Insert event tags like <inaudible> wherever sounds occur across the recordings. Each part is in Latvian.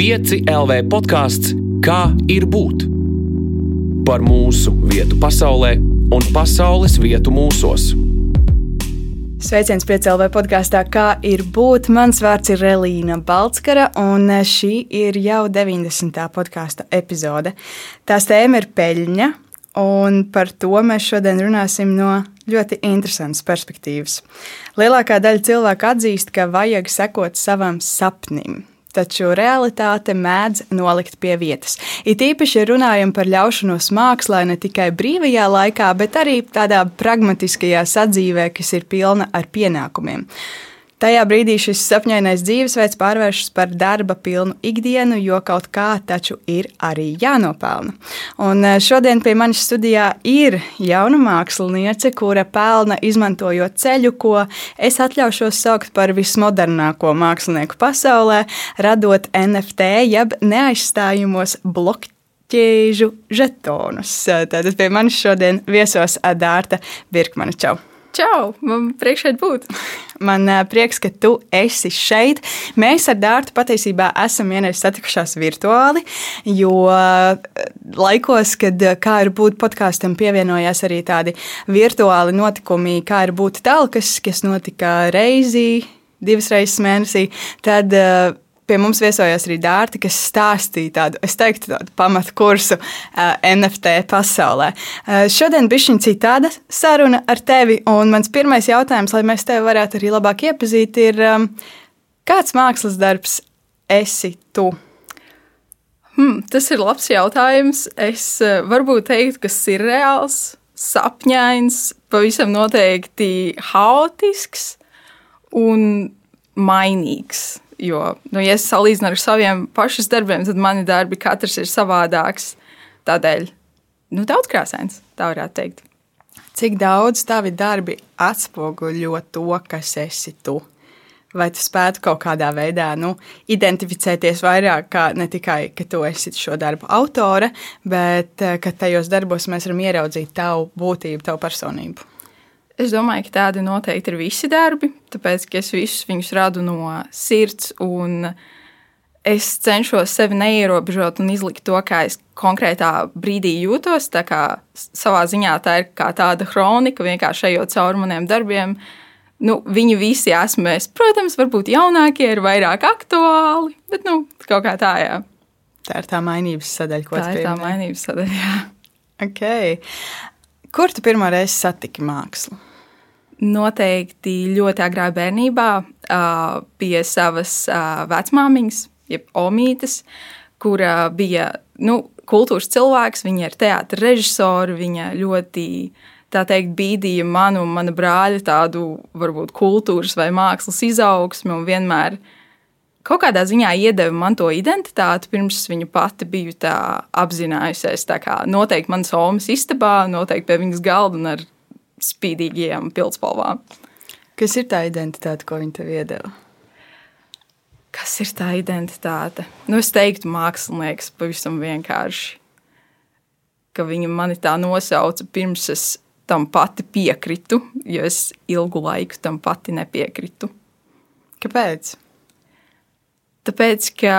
5 LV podkāsts Kā ir būt? Par mūsu vietu pasaulē un pasaules vietu mūsos. Sveiciens piecēlē podkāstā, kā ir būt. Mans vārds ir Relīna Balskara, un šī ir jau 90. podkāstu epizode. Tās tēma ir peļņa, un par to mēs šodien runāsim no ļoti interesantas perspektīvas. Lielākā daļa cilvēku atzīst, ka vajag sekot savam sapnim. Taču realitāte mēdz nolikt pie vietas. It īpaši, ja runājam par ļaušanos mākslā ne tikai brīvajā laikā, bet arī tādā pragmatiskajā sadzīvē, kas ir pilna ar pienākumiem. Tajā brīdī šis sapņainais dzīvesveids pārvēršas par darba pilnu ikdienu, jo kaut kā taču ir arī jānopelna. Un eh, šodien pie manis studijā ir jauna māksliniece, kura pelna izmantojot ceļu, ko es atļaušos saukt par vismodernāko mākslinieku pasaulē, radot NFT jeb neaizstājumos bloku ķēžu žetonus. Tātad pie manis šodien viesos Dārta Birkmana Čau! Čau! Man prieks šeit būt! <laughs> Man prieks, ka tu esi šeit. Mēs ar Dārtu patiesībā esam vienreiz satikušās virtuāli, jo laikos, kad kā ir būt podkāstam, pievienojās arī tādi virtuāli notikumi, kā ir būt tālāk, kas, notika reizi, divas reizes mēnesī. Tad pie mums viesojās arī Dārta, kas stāstīja tādu, es teiktu, tādu pamatu kursu uh, NFT pasaulē. Uh, šodien bija šī citāda saruna ar tevi, un mans pirmais jautājums, lai mēs tevi varētu arī labāk iepazīt, ir, um, kāds mākslas darbs esi tu? Hmm, tas ir labs jautājums. Es uh, varbūt teiktu, ka tas ir reāls, sapņains, pavisam noteikti haotisks un mainīgs. Jo, nu, ja es salīdzinu ar saviem pašiem darbiem, tad mani darbi katrs ir savādāks. Tādēļ nu, daudz krāsains, tā varētu teikt. Cik daudz tavi darbi atspoguļo to, kas esi tu? Vai tu spētu kaut kādā veidā nu, identificēties vairāk, kā ne tikai, ka tu esi šo darbu autore, bet eh, ka tajos darbos mēs varam ieraudzīt tavu būtību, tavu personību? Es domāju, ka tādi noteikti ir visi darbi, tāpēc ka es visus viņus radu no sirds. Es cenšos sevi neierobežot un izlikt to, kā es konkrētā brīdī jūtos. Tā kā savā ziņā tā ir kā tāda kronika, vienkārši ejot cauri maniem darbiem. Nu, viņi visi esmu es. Protams, varbūt jaunākie ir vairāk aktuāli, bet nu, kaut kā tā, jā. Tā ir tā mainības sadaļa, ko tā ir. Tā ir tā mainības sadaļa, jā. Okay. Kur tu pirmo reizi satiki mākslu? Noteikti ļoti agrā bērnībā pie savas vecmāmiņas, jeb omītes, kura bija nu, kultūras cilvēks, viņa ir teātris režisori, viņa ļoti tā teikt, bīdīja manu un mana brāļa tādu varbūt kultūras vai mākslas izaugsmi un vienmēr kaut kādā ziņā iedeva man to identitāti, pirms viņa pati biju tā apzinājusies. Tā kā noteikti manas omas istabā, noteikti pie viņas galda un ar spīdīgajām pildspalvām. Kas ir tā identitāte, ko viņi tev iedeva? Kas ir tā identitāte? Nu, es teiktu, mākslinieks pavisam vienkārši. Ka viņa mani tā nosauca pirms es tam pati piekritu, jo es ilgu laiku tam pati nepiekritu. Kāpēc? Tāpēc, ka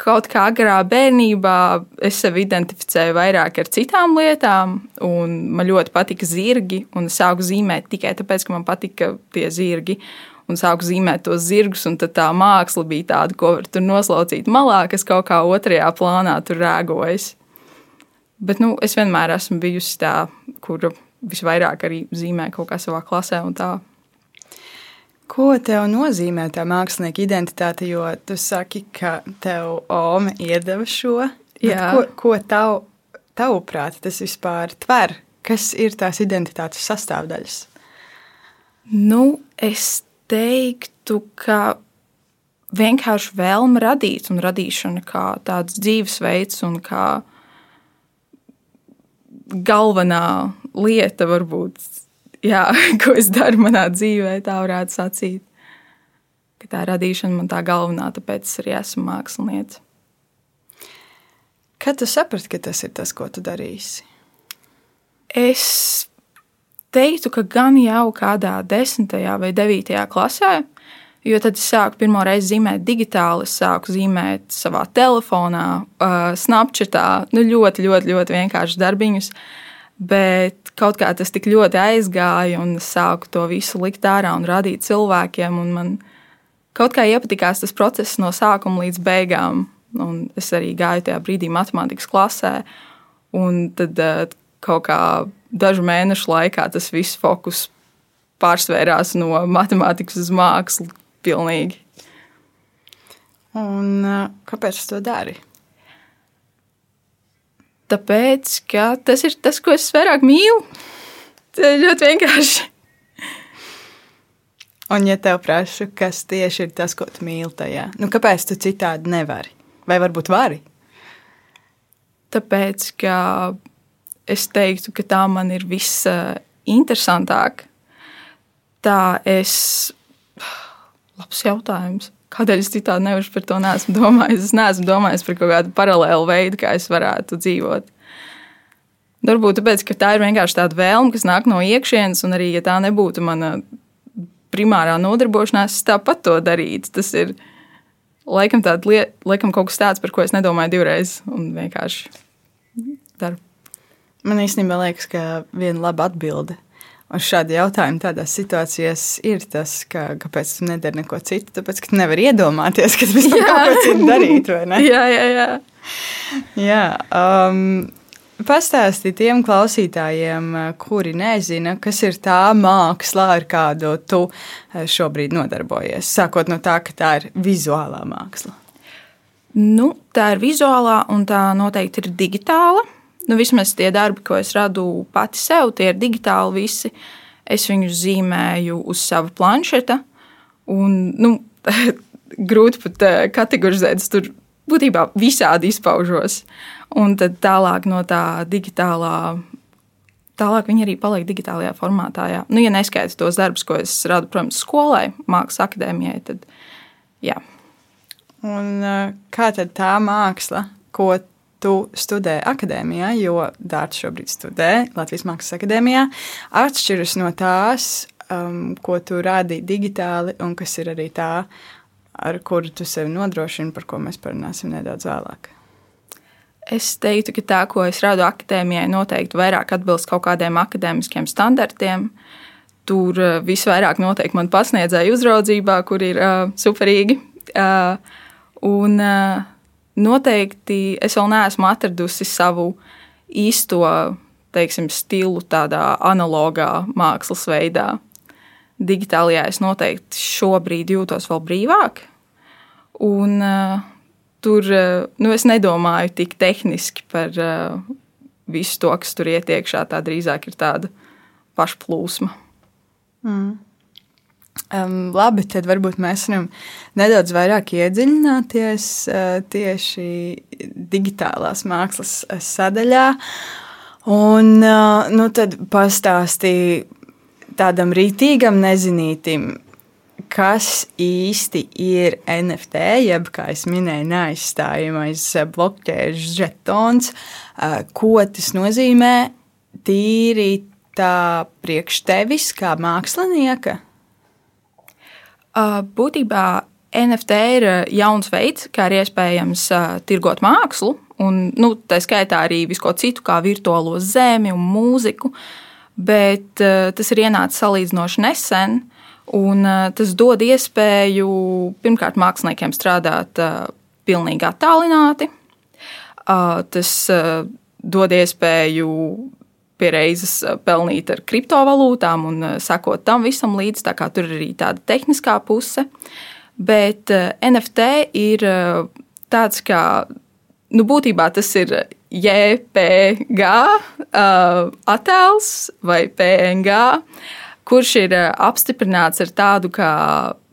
kaut kā agrā bērnībā es sevi identificēju vairāk ar citām lietām, un man ļoti patika zirgi. Es sāku zīmēt tikai tāpēc, ka man patika tie zirgi. Un sāku zīmēt tos zirgus, un tā māksla bija tāda, ko var tur noslaucīt malā, kas kaut kā otrajā plānā tur rēgojas. Bet nu, es vienmēr esmu bijusi tā, kur visvairāk arī zīmē kaut kā savā klasē un tā Ko tev nozīmē tā mākslinieka identitāte? Jo tu saki, ka tev Ome iedeva šo. Ko, ko tav, tavuprāt tas vispār tver? Kas ir tās identitātes sastāvdaļas? Nu, es teiktu, ka vienkārši vēlme radīt un radīšana kā tāds dzīvesveids un kā galvenā lieta varbūt jā, <laughs> ko es daru manā dzīvē, tā varētu sacīt. Ka tā radīšana man tā galvenā, tāpēc es arī esmu mākslinieca. Kad tu saprati, ka tas ir tas, ko tu darīsi? Es teiktu, ka gan jau kādā desmitajā vai devītajā klasē, Jo tad es sāku pirmo reizi zīmēt digitāli, es sāku zīmēt savā telefonā, uh, Snapchatā, nu ļoti, ļoti, ļoti vienkāršus darbiņus. Bet kaut kā tas tik ļoti aizgāja, un es sāku to visu likt ārā un rādīt cilvēkiem. Man kaut kā iepatikās tas process no sākuma līdz beigām. Un es arī gāju tajā brīdī matemātikas klasē, un tad uh, kaut kā dažu mēnešu laikā tas viss fokus pārsvērās no matemātikas uz mākslu pilnīgi. Un kāpēc tu to dari? Tāpēc, ka tas ir tas, ko es vairāk mīlu. Tas ir ļoti vienkārši. Un, ja tev prasu, kas tieši ir tas, ko tu mīli tajā, nu, kāpēc tu citādi nevari? Vai varbūt vari? Tāpēc, ka es teiktu, ka tā man ir visinteresantāk. Tā es <sighs> Labs jautājums. Kādēļ es citādi nevaru par to neesmu domājis? Es neesmu domājis par kaut kādu paralēlu veidu, kā es varētu dzīvot. Varbūt tāpēc, ka tā ir vienkārši tāda vēlme, kas nāk no iekšienes, un arī, ja tā nebūtu mana primārā nodarbošanās, es tāpat to darītu. Tas ir laikam, liet, laikam kaut kas tāds, par ko es nedomāju divreiz, un vienkārši daru. Man īstenībā liekas, ka viena laba atbilde uz šādu jautājumu tādās situācijās ir tas, ka, kāpēc tu nedari neko citu. Tāpēc, ka tu nevari iedomāties, ka tu vispār kaut ko citu darītu, vai ne? <laughs> jā, jā, jā. jā um, Pastāsti tiem klausītājiem, kuri nezina, kas ir tā māksla, ar kādu tu eh, šobrīd nodarbojies. Sākot no tā, ka tā ir vizuālā māksla. Nu, tā ir vizuālā, un tā noteikti ir digitāla nu, vismaz tie darbi, ko es radu pati sev, tie ir digitāli visi. Es viņus zīmēju uz sava planšeta. Un, nu, <laughs> grūti pat uh, kategorizēt, es tur būtībā visādi izpaužos. Un tad tālāk no tā digitālā. Tālāk viņi arī paliek digitālajā formātā. Jā. Nu, ja neskaidrs tos darbus, ko es radu, protams, skolai, mākslas akadēmijai, tad jā. Un, kā tad tā māksla, ko tu studē akadēmijā, jo Dārts šobrīd studē Latvijas Mākslas akadēmijā, atšķiras no tās, um, ko tu rādi digitāli un kas ir arī tā, ar kuru tu sevi nodrošini, par ko mēs parunāsim nedaudz vēlāk. Es teiktu, ka tā, ko es rādu akadēmijai, noteikti vairāk atbilst kaut kādiem akadēmiskiem standartiem. Tur uh, visvairāk noteikti man pasniedzēja uzraudzībā, kur ir uh, superīgi. Uh, un, uh, noteikti es vēl neesmu atradusi savu īsto teiksim, stilu tādā analogā mākslas veidā. Digitālajā es noteikti šobrīd jūtos vēl brīvāk. Un, uh, tur uh, nu, es nedomāju tik tehniski par uh, visu to, kas tur iet iekšā. Tā drīzāk ir tāda pašplūsma. Mm. Um, labi, tad varbūt mēs varam nedaudz vairāk iedziļināties uh, tieši digitālās mākslas uh, sadaļā. Un uh, nu, tad pastāstīja tādam rītīgam nezinītim, kas īsti ir NFT, jeb, kā jau minēju, neaizstājamais blokķēžu žetons, uh, ko tas nozīmē tīri tā priekš tevis kā mākslinieka. Būtībā NFT ir jauns veids, kā ir iespējams tirgot mākslu, un nu, tā skaitā arī visu ko citu, kā virtuālo zemi un mūziku. Bet tas ir ienācis salīdzinoši nesen, un tas dod iespēju pirmkārt māksliniekiem strādāt pilnīgi attālināti. Tas dod iespēju pie reizes eh, pelnīt ar kriptovalūtām un eh, sekot tam visam līdzi. Tur ir arī tāda tehniskā puse. Bet eh, NFT ir tāds kā, nu, būtībā tas ir JPG attēls vai PNG, kurš ir apstiprināts ar tādu kā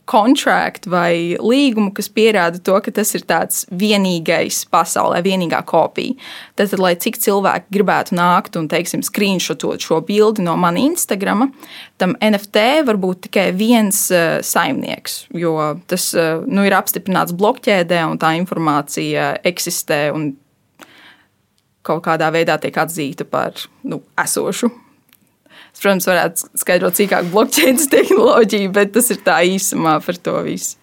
kontraktu vai līgumu, kas pierāda to, ka tas ir tāds vienīgais pasaulē, vienīgā kopija. Tad, lai cik cilvēki gribētu nākt un, teiksim, screenshotot šo bildi no mana Instagrama, tam NFT var būt tikai viens uh, saimnieks, jo tas uh, nu, ir apstiprināts blokķēdē un tā informācija eksistē un kaut kādā veidā tiek atzīta par nu, esošu. Protams, varētu skaidrot cīkāk blokķēdes <laughs> tehnoloģiju, bet tas ir tā īsumā par to visu.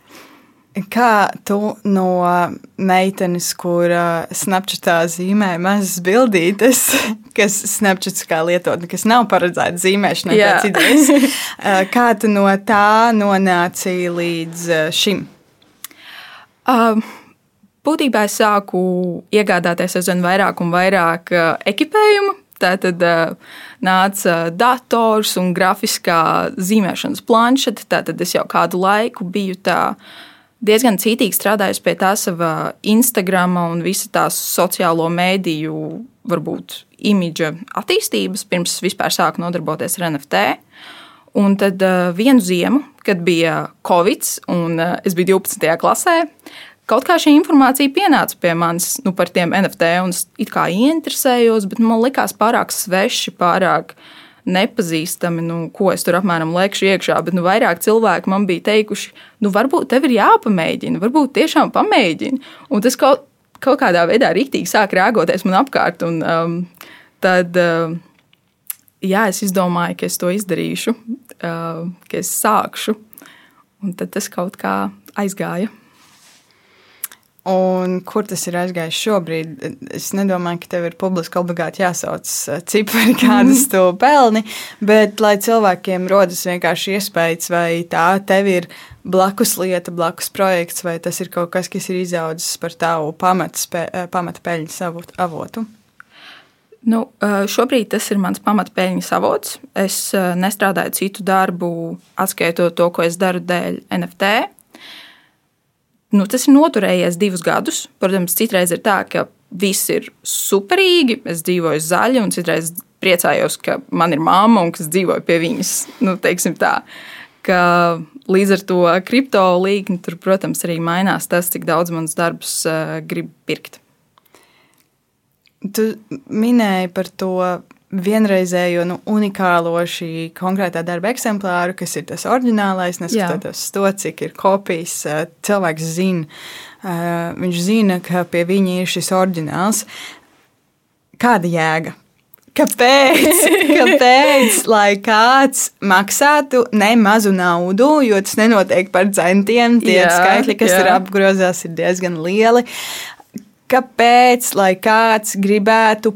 Kā tu no meitenes, kur Snapchatā zīmē mazas bildītes, <laughs> kas Snapchats kā lietotne, kas nav paredzēta zīmēšanai, pēc idejas, <laughs> kā tu no tā nonāci līdz šim? Um, būtībā es sāku iegādāties aizvien vairāk un vairāk ekipējumu. Tātad uh, nāca dators un grafiskā zīmēšanas planšete. Tātad es jau kādu laiku biju tādā diezgan cītīgi strādājusi pie tā sava Instagram un visa tās sociālo mēdīju, varbūt imidža attīstības, pirms vispār sāku nodarboties ar NFT. Un tad vienu ziemu, kad bija Covid, un es biju 12. klasē, kaut kā šī informācija pienāca pie manis nu, par tiem NFT, un es it kā ieinteresējos, bet man likās pārāk sveši, pārāk nepazīstami, nu, ko es tur apmēram liekšu iekšā. Bet nu, vairāk cilvēki man bija teikuši, nu, varbūt tev ir jāpamēģina, varbūt tiešām pamēģini. Un tas kaut, kaut kādā veidā rīktīgi sāk rēgoties man apkārt. Un, um, tad, uh, jā, es izdomāju, ka es to izdarīšu, uh, ka es sākšu. Un tad tas kaut kā aizgāja. Un kur tas ir aizgājis šobrīd? Es nedomāju, ka tev ir publiski obligāti jāsauc eh, cipari, <laughs> kādas tu pelni, bet lai cilvēkiem rodas vienkārši iespējas, vai tā tev ir blakus lieta, blakus projekts, vai tas ir kaut kas, kas ir izaudzis par tavu pamata eh, peļņas avotu. Nu, eh, šobrīd tas ir mans pamatpeļņas avots. Es nestrādāju citu darbu, atskaitot to, ko es daru dēļ NFT nu, tas ir noturējies divus gadus. Protams, citreiz ir tā, ka viss ir superīgi, es dzīvoju zaļi, un citreiz priecājos, ka man ir mamma un kas dzīvoja pie viņas. Nu, tā, ka līdz ar to kripto līkni tur, protams, arī mainās tas, cik daudz mans darbs uh, grib pirkt. Tu minēji par to vienreizējo, nu, unikālo šī konkrētā darba eksemplāru, kas ir tas oriģinālais, neskatoties to, cik ir kopijas. Cilvēks zina, viņš zina, ka pie viņa ir šis oriģināls. Kāda jēga? Kāpēc? <laughs> Kāpēc? Lai kāds maksātu ne mazu naudu, jo tas nenotiek par centiem, tie jā, skaitļi, kas jā. ir apgrozās, ir diezgan lieli. Kāpēc? Lai kāds gribētu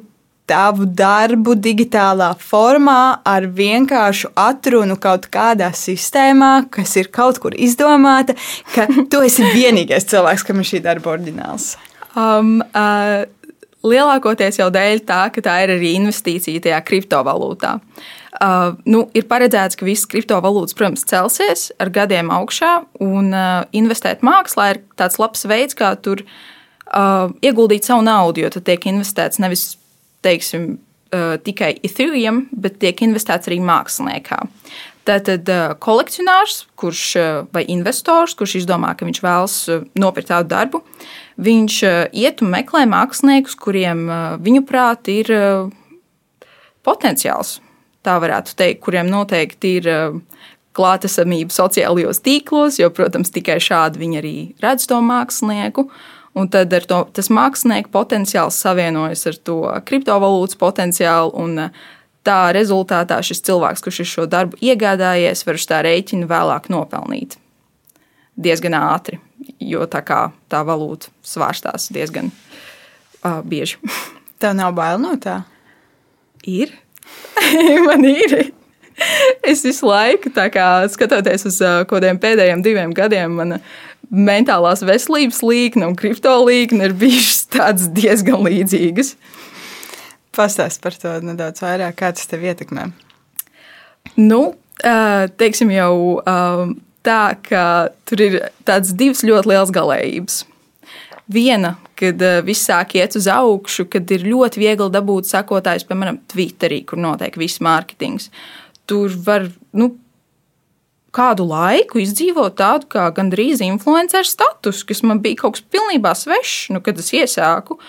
tavu darbu digitālā formā ar vienkāršu atrunu kaut kādā sistēmā, kas ir kaut kur izdomāta, ka tu esi <laughs> vienīgais cilvēks, kam ir šī darba oriģināls? Um, uh, lielākoties jau dēļ tā, ka tā ir arī investīcija tajā kriptovalūtā. Uh, nu, ir paredzēts, ka visas kriptovalūtas, protams, celsies ar gadiem augšā, un uh, investēt mākslā ir tāds labs veids, kā tur uh, ieguldīt savu naudu, jo tad tiek investēts nevis teiksim, uh, tikai Ethereum, bet tiek investēts arī māksliniekā. Tātad uh, kolekcionārs, kurš uh, vai investors, kurš izdomā, ka viņš vēlas nopirkt tādu darbu, viņš iet un meklē māksliniekus, kuriem viņuprāt ir potenciāls. Tā varētu teikt, kuriem noteikti ir klātesamība sociālajos tīklos, jo, protams, tikai šādi viņi arī redz to mākslinieku. Un tad to, tas mākslinieka potenciāls savienojas ar to kriptovalūtas potenciālu. Un, uh, tā rezultātā šis cilvēks, kurš ir šo darbu iegādājies, var uz tā rēķina vēlāk nopelnīt diezgan ātri, jo tā kā tā valūta svārstās diezgan uh, bieži. <laughs> Tev nav bail no tā? Ir. <laughs> Man ir. Es visu laiku, kā, skatoties uz uh, kaut kādiem pēdējiem diviem gadiem, man mentālās veselības līkne un kripto līkne ir bijušas diezgan līdzīgas. Pastāst par to nedaudz vairāk, kā tas tev ietekmē. Nu, teiksim jau tā, ka tur ir tādas divas ļoti lielas galējības. Viena, kad viss sāk iet uz augšu, kad ir ļoti viegli dabūt sekotājus, piemēram, Twitterī, kur notiek viss mārketings. Tur var nu, kādu laiku izdzīvot tādu kā gandrīz influenceru status, kas man bija kaut kas pilnībā svešs, nu, kad es iesāku.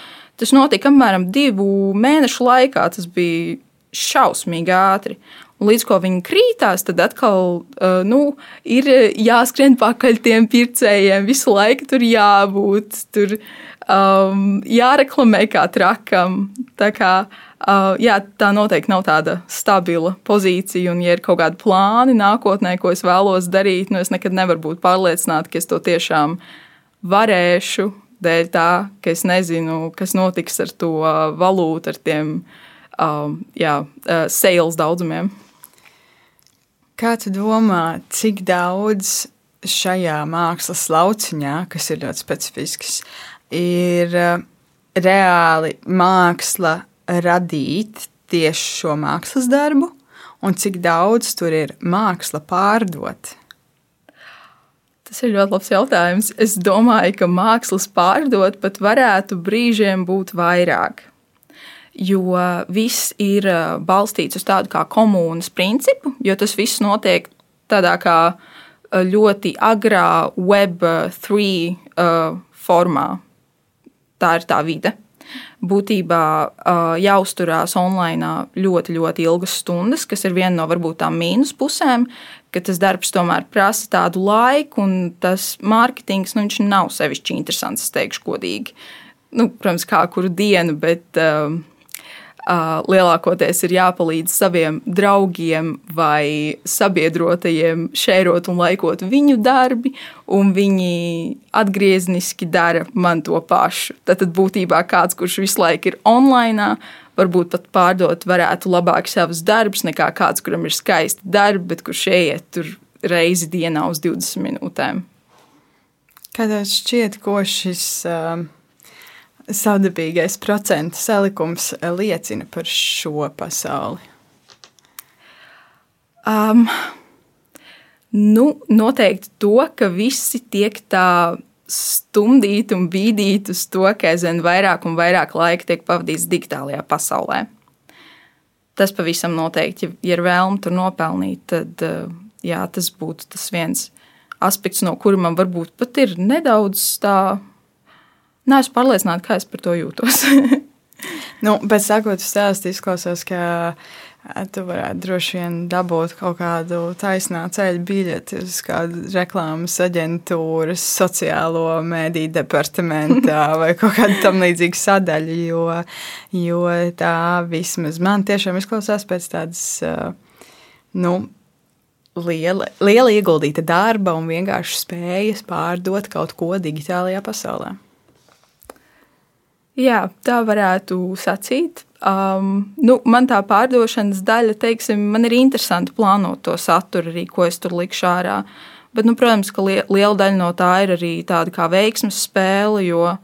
Tas notika apmēram divu mēnešu laikā. Tas bija šausmīgi ātri. Līdz ko viņi krītās, tad atkal uh, nu, ir jāskrien pakaļ tiem pircējiem, visu laiku tur jābūt, tur um, jāreklamē kā trakam. Tā, kā, uh, jā, tā noteikti nav tāda stabila pozīcija, un, ja ir kaut kādi plāni nākotnē, ko es vēlos darīt, nu, es nekad nevaru būt pārliecināta, ka es to tiešām varēšu. Dēļ tā, ka es nezinu, kas notiks ar to valūtu, ar tiem um, jā, uh, sales daudzumiem. Kā tu domā, cik daudz šajā mākslas lauciņā, kas ir ļoti specifisks, ir uh, reāli māksla radīt tieši šo mākslas darbu, un cik daudz tur ir māksla pārdot? Tas ir ļoti labs jautājums. Es domāju, ka mākslas pārdot pat varētu brīžiem būt vairāk jo viss ir uh, balstīts uz tādu kā komunas principu, jo tas viss notiek tādā kā uh, ļoti agrā Web3 uh, formā. Tā ir tā vide. Būtībā jāuzturās online ļoti, ļoti ilgas stundas, kas ir viena no varbūt tām mīnus pusēm, ka tas darbs tomēr prasa tādu laiku, un tas mārketings nu, nav sevišķi interesants, es teikšu, godīgi. Nu, protams, kā kuru dienu, bet uh, lielākoties ir jāpalīdz saviem draugiem vai sabiedrotajiem šērot un laikot viņu darbi, un viņi atgriezniski dara man to pašu. Tad būtībā kāds, kurš visu laiku ir online, varbūt pat pārdot varētu labāk savus darbus nekā kāds, kuram ir skaisti darbi, bet kurš ieiet tur reizi dienā uz 20 minūtēm. Kā tev šķiet, ko šis uh, savdabīgais procentu salikums liecina par šo pasauli? Um, nu, noteikti to, ka visi tiek tā stumdīti un bīdīti uz to, ka aizvien vairāk un vairāk laika tiek pavadīts digitālajā pasaulē. Tas pavisam noteikti, ja ir vēlme tur nopelnīt, tad jā, tas būtu tas viens aspekts, no kura man varbūt pat ir nedaudz tā Nē, es pārliecināta, kā es par to jūtos. <laughs> nu, pēc sakot, stāstu izklausās, ka tu varētu droši vien dabūt kaut kādu taisnā ceļa biļeti uz kādu reklāmas aģentūras, sociālo mēdīju departamentā <laughs> vai kaut kādu tam līdzīgu sadaļu, jo, jo tā vismaz man tiešām izklausās pēc tādas, nu, liela, liela ieguldīta darba un vienkārši spējas pārdot kaut ko digitālajā pasaulē. Jā, tā varētu sacīt. Um, nu, man tā pārdošanas daļa, teiksim, man ir interesanti plānot to saturu, arī ko es tur likšu ārā. Bet, nu, protams, ka liela daļa no tā ir arī tāda kā veiksmes spēle, jo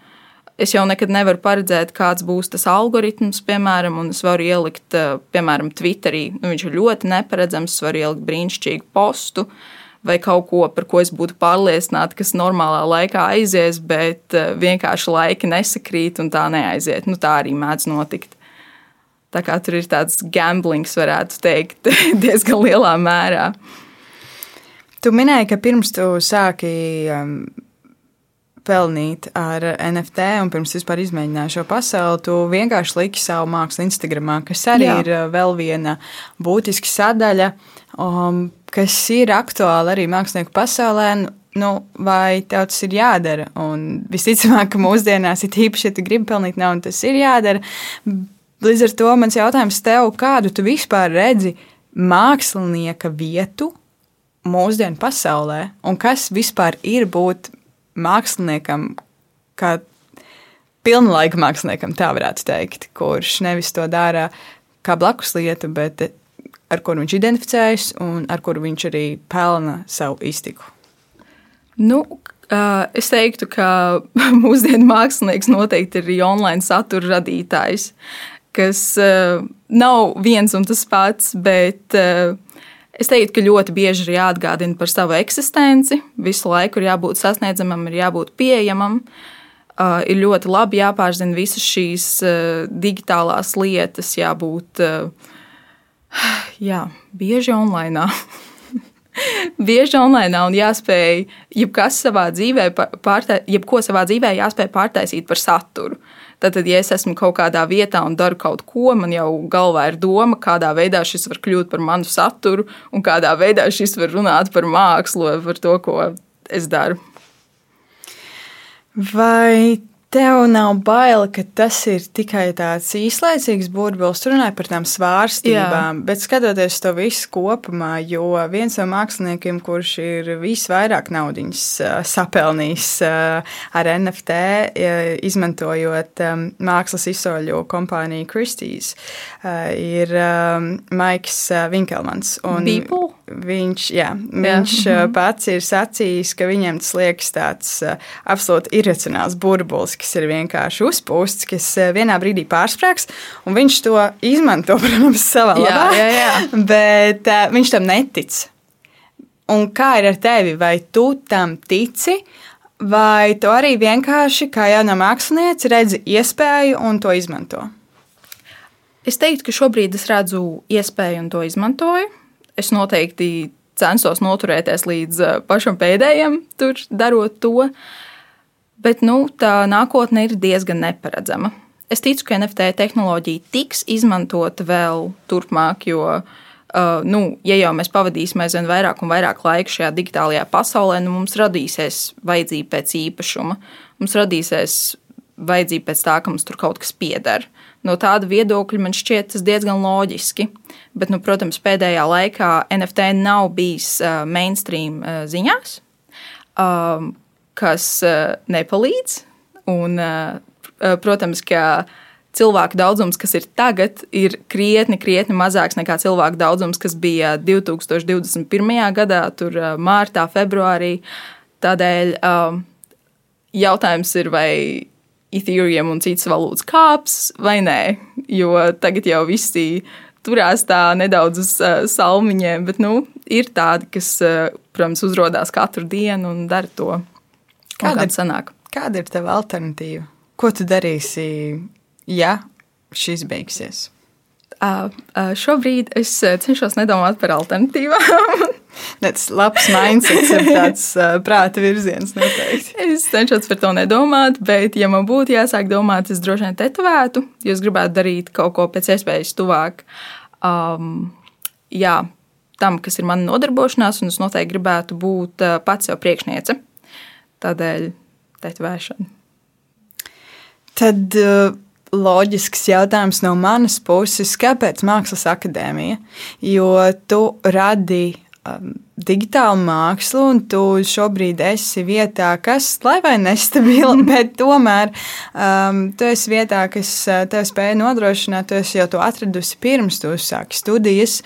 es jau nekad nevaru paredzēt, kāds būs tas algoritms, piemēram, un es varu ielikt, uh, piemēram, Twitterī. Nu, viņš ir ļoti neparedzams, es varu ielikt brīnišķīgu postu. Uh, vai kaut ko, par ko es būtu pārliecināta, kas normālā laikā aizies, bet eh, vienkārši laiki nesakrīt un tā neaiziet. Nu, tā arī mēdz notikt. Tā kā tur ir tāds gamblings, varētu teikt, <laughs> diezgan lielā mērā. Tu minēji, ka pirms tu sāki um, pelnīt ar NFT, un pirms vispār izmēģināji šo pasauli, tu vienkārši liki savu mākslu Instagram, kas arī Jā. ir uh, vēl viena būtiska sadaļa. Um, kas ir aktuāli arī mākslinieku pasaulē, nu, vai tev tas ir jādara. Un visticamāk, ka mūsdienās ir īpaši, ja tu gribi pelnīt naudu, tas ir jādara. Līdz ar to mans jautājums tev, kādu tu vispār redzi mākslinieka vietu mūsdienu pasaulē, un kas vispār ir būt māksliniekam, kā pilnlaika māksliniekam, tā varētu teikt, kurš nevis to dara kā blakus lietu, bet ar kuru viņš identificējas un ar kuru viņš arī pelna savu iztiku? Nu, es teiktu, ka <laughs> mūsdienu mākslinieks noteikti ir online satura radītājs, kas nav viens un tas pats, bet es teiktu, ka ļoti bieži ir jāatgādina par savu eksistenci. Visu laiku ir jābūt sasniedzamam, ir jābūt pieejamam. Ir ļoti labi jāpārzina visas šīs digitālās lietas, jābūt uh, <sighs> Jā, bieži online. <laughs> bieži online un jāspēj jebkas savā dzīvē, pārtai, jebko savā dzīvē jāspēj pārtaisīt par saturu. Tad, ja es esmu kaut kādā vietā un daru kaut ko, man jau galvā ir doma, kādā veidā šis var kļūt par manu saturu, un kādā veidā šis var runāt par mākslu, par to, ko es daru. Vai Tev nav bail, ka tas ir tikai tāds īslaicīgs burbulis. Tur runāja par tām svārstībām, Jā. bet skatoties to visu kopumā, jo viens no māksliniekiem, kurš ir visvairāk naudas sapelnījis ar NFT, izmantojot mākslas izsoļu kompāniju Kristīs, ir Maiks Vinkelmans. People? Viņš, jā, viņš jā. <laughs> pats ir sacījis, ka viņam tas liekas tāds absolūti irracionāls burbulis kas ir vienkārši uzpūsts, kas eh, vienā brīdī pārsprāgs, un viņš to izmanto, <laughs> protams, savā labā. Jā, jā, jā. <laughs> Bet viņš tam netic. Un kā ir ar tevi? Vai tu tam tici, vai tu arī vienkārši, kā jauna mākslinieca, redzi iespēju un to izmanto? Es teiktu, ka šobrīd es redzu iespēju un to izmantoju. Es noteikti censos noturēties līdz eh, pašam pēdējiem, tur darot to. Uh, bet nu, tā nākotne ir diezgan neparedzama. Es ticu, ka NFT tehnoloģija tiks izmantota vēl turpmāk, jo, uh, nu, ja jau mēs pavadīsim aizvien vairāk un vairāk laika šajā digitālajā pasaulē, nu, mums radīsies vajadzība pēc īpašuma, mums radīsies vajadzība pēc tā, ka mums tur kaut kas pieder. No tāda viedokļa man šķiet tas diezgan loģiski. Bet, nu, protams, pēdējā laikā NFT nav bijis uh, mainstream uh, ziņās. Um, kas uh, nepalīdz. Un, uh, protams, ka cilvēku daudzums, kas ir tagad, ir krietni, krietni mazāks nekā cilvēku daudzums, kas bija 2021. gadā, tur uh, mārtā, februārī. Tādēļ um, jautājums ir, vai Ethereum un citas valūtas kāps vai nē, jo tagad jau visi turās tā nedaudz uz uh, salmiņiem, bet nu, ir tādi, kas, uh, protams, uzrādās katru dienu un dara to. Kāda ir, sanāk? kāda ir tava alternatīva? Ko tu darīsi, ja šis beigsies? Uh, uh, šobrīd es cenšos nedomāt par alternatīvām. <laughs> Tas labs mindsets tāds <laughs> uh, prāta virziens noteikti. Es cenšos par to nedomāt, bet, ja man būtu jāsāk domāt, es droši vien tetovētu, jo es gribētu darīt kaut ko pēc iespējas tuvāk um, jā, tam, kas ir mana nodarbošanās, un es noteikti gribētu būt uh, pats sev priekšniece. Tādēļ tetovēšana. Tad uh, loģisks jautājums no manas puses, kāpēc Mākslas akadēmija? Jo tu radi digitālu mākslu, un tu šobrīd esi vietā, kas, lai vai nestabila, <laughs> bet tomēr um, tu esi vietā, kas uh, tev spēja nodrošināt, tu esi jau to atradusi pirms tu uzsāki studijas.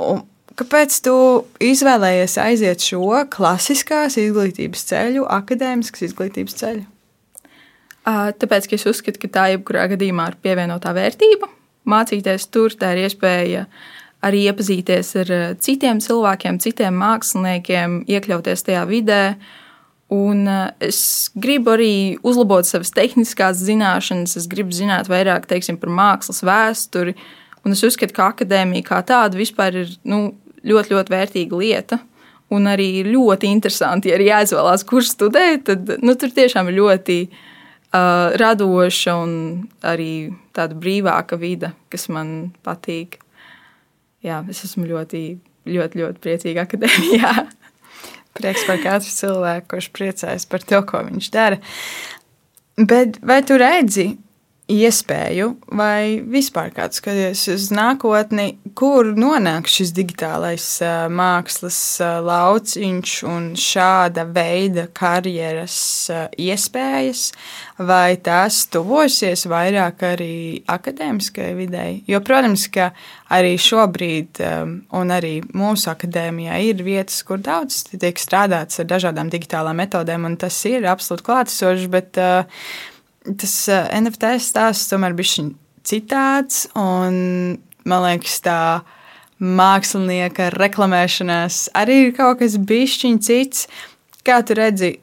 Un, Kāpēc tu izvēlējies aiziet šo klasiskās izglītības ceļu, akadēmiskas izglītības ceļu? Tāpēc, ka es uzskatu, ka tā jebkurā gadījumā ir pievienotā vērtība. Mācīties tur, tā ir iespēja arī iepazīties ar citiem cilvēkiem, citiem māksliniekiem, iekļauties tajā vidē. Un es gribu arī uzlabot savas tehniskās zināšanas, es gribu zināt vairāk teiksim, par mākslas vēsturi. Un es uzskatu, ka akadēmija kā tāda vispār ir nu, ļoti, ļoti vērtīga lieta. Un arī ļoti interesanti, ja ir jāizvēlās, kurš studēt, tad nu, tur tiešām ir ļoti uh, radoša un arī tāda brīvāka vide, kas man patīk. Jā, es esmu ļoti, ļoti, ļoti priecīga akadēmijā. <laughs> Prieks par katru cilvēku, kurš priecājas par to, ko viņš dara. Bet vai tu redzi, iespēju, vai vispār kāds skaties uz nākotni, kur nonāks šis digitālais mākslas lauciņš un šāda veida karjeras iespējas, vai tās tuvosies vairāk arī akadēmiskajai videi? Jo, protams, ka arī šobrīd, un arī mūsu akadēmijā, ir vietas, kur daudz tiek strādāts ar dažādām digitālām metodēm, un tas ir absolūti klātesošs, bet uh, tas eh, NFT stāsts tomēr bija citāds. Man liekas, tā mākslinieka reklamēšanās arī ir kaut kas bišķiņ cits. Kā tu redzi